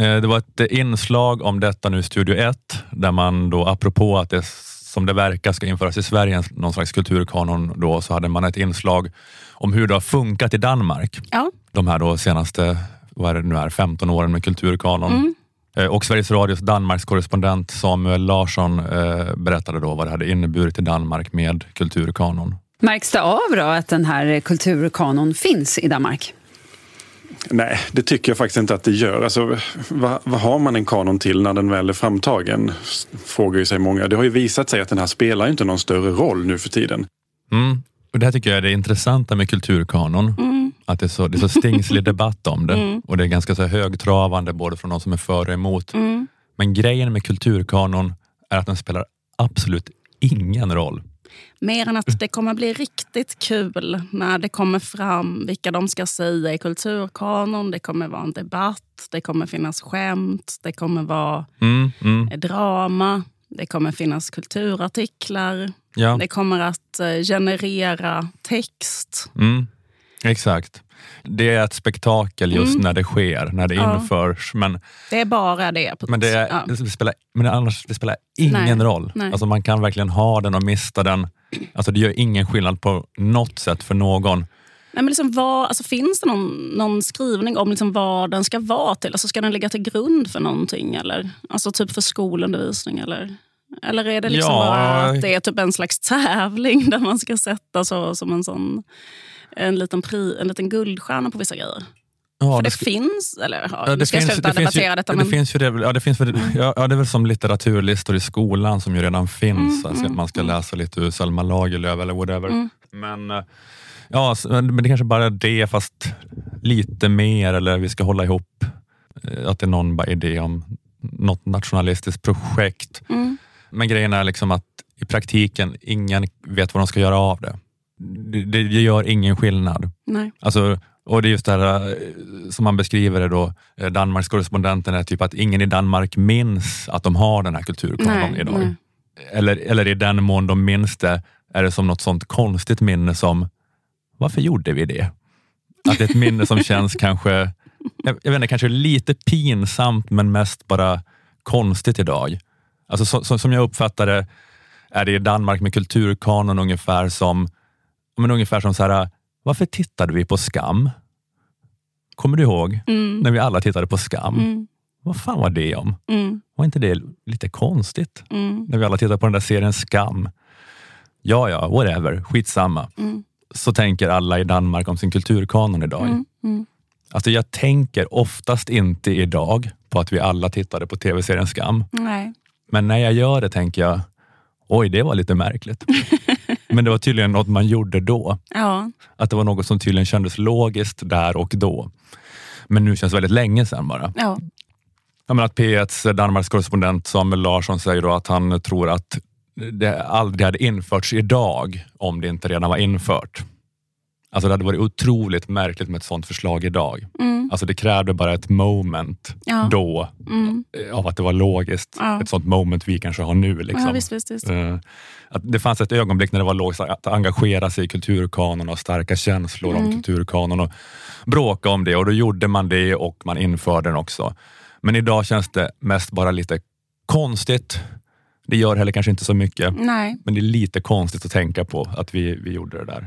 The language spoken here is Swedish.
Eh, det var ett inslag om detta nu i Studio 1 där man då apropå att det som det verkar ska införas i Sverige, någon slags kulturkanon då, så hade man ett inslag om hur det har funkat i Danmark. Ja. De här då senaste, vad det nu är, 15 åren med kulturkanon. Mm. Eh, Och Sveriges Radios Danmarks korrespondent Samuel Larsson eh, berättade då vad det hade inneburit i Danmark med kulturkanon. Märks det av då att den här kulturkanon finns i Danmark? Nej, det tycker jag faktiskt inte att det gör. Alltså, vad, vad har man en kanon till när den väl är framtagen? Frågar ju sig många. Det har ju visat sig att den här spelar inte någon större roll nu för tiden. Mm. Och det här tycker jag är det intressanta med kulturkanon. Mm. Att det är så, det är så stingslig debatt om det och det är ganska så högtravande både från de som är för och emot. Mm. Men grejen med kulturkanon är att den spelar absolut ingen roll. Mer än att det kommer bli riktigt kul när det kommer fram vilka de ska säga i kulturkanon. Det kommer vara en debatt, det kommer finnas skämt, det kommer vara Mm, mm, drama, det kommer finnas kulturartiklar. ja, Det kommer att eh, generera text. mm, exakt. Det är ett spektakel just Mm. när det sker, när det Ja. införs. Men Det är bara det. Men det, ja. det, spelar, men annars, det spelar ingen Nej, roll. nej. Alltså man kan verkligen ha den och mista den. Alltså det gör ingen skillnad på något sätt för någon. Nej, men liksom vad, alltså finns det någon, någon skrivning om liksom vad den ska vara till? Alltså ska den ligga till grund för någonting? Eller? Alltså typ för skolundervisning? Eller, eller är det liksom Ja. bara att det är typ en slags tävling där man ska sätta så, som en sån en liten, pri, en liten guldstjärna på vissa grejer? Ja, för det, sk- finns, eller ja, ska jag sluta finns ju, detta. det Men, Mm. finns ju det, ja, det finns väl, ja, det är väl som litteraturlistor i skolan som ju redan finns. Mm, alltså att man ska läsa lite ur Selma Lagerlöf eller whatever. Mm. Men, eh, ja, men det är kanske bara det fast lite mer eller vi ska hålla ihop. eh, Att det är någon bara idé om något nationalistiskt projekt. mm, Men grejen är liksom att i praktiken, ingen vet vad de ska göra av det. Det, det gör ingen skillnad. nej. Alltså, och det är just det här eh, som man beskriver det då, eh, Danmarks korrespondenten är typ att ingen i Danmark minns att de har den här kulturkanon idag. nej. Eller, eller i den mån de minns det, är det som något sånt konstigt minne som, varför gjorde vi det? Att det är ett minne som känns kanske, jag, jag vet inte, kanske lite pinsamt men mest bara konstigt idag. Alltså så, så, som jag uppfattar det är det i Danmark med kulturkanon ungefär som, men ungefär som så här, varför tittade vi på Skam? Kommer du ihåg Mm, när vi alla tittade på Skam? mm, Vad fan var det om? mm, Var inte det lite konstigt? mm, När vi alla tittade på den där serien Skam. Ja, ja, whatever, skitsamma. mm, Så tänker alla i Danmark om sin kulturkanon idag. mm, mm. Alltså jag tänker oftast inte idag på att vi alla tittade på tv-serien Skam. Nej. Men när jag gör det tänker jag, oj det var lite märkligt. Men det var tydligen något man gjorde då. Ja. Att det var något som tydligen kändes logiskt där och då. Men nu känns väldigt länge sedan bara. Ja. Jag menar att P1s Danmarks korrespondent Samuel Larsson säger då att han tror att det aldrig hade införts idag om det inte redan var infört. Alltså det hade varit otroligt märkligt med ett sådant förslag idag. Mm. Alltså det krävde bara ett moment Ja. då Mm. eh, av att det var logiskt. Ja. Ett sånt moment vi kanske har nu. Liksom. Ja, visst, visst, visst. Eh, Att det fanns ett ögonblick när det var logiskt att engagera sig i kulturkanon och starka känslor om Mm. kulturkanon och bråka om det och då gjorde man det och man införde den också. Men idag känns det mest bara lite konstigt. Det gör heller kanske inte så mycket, Nej. men det är lite konstigt att tänka på att vi, vi gjorde det där.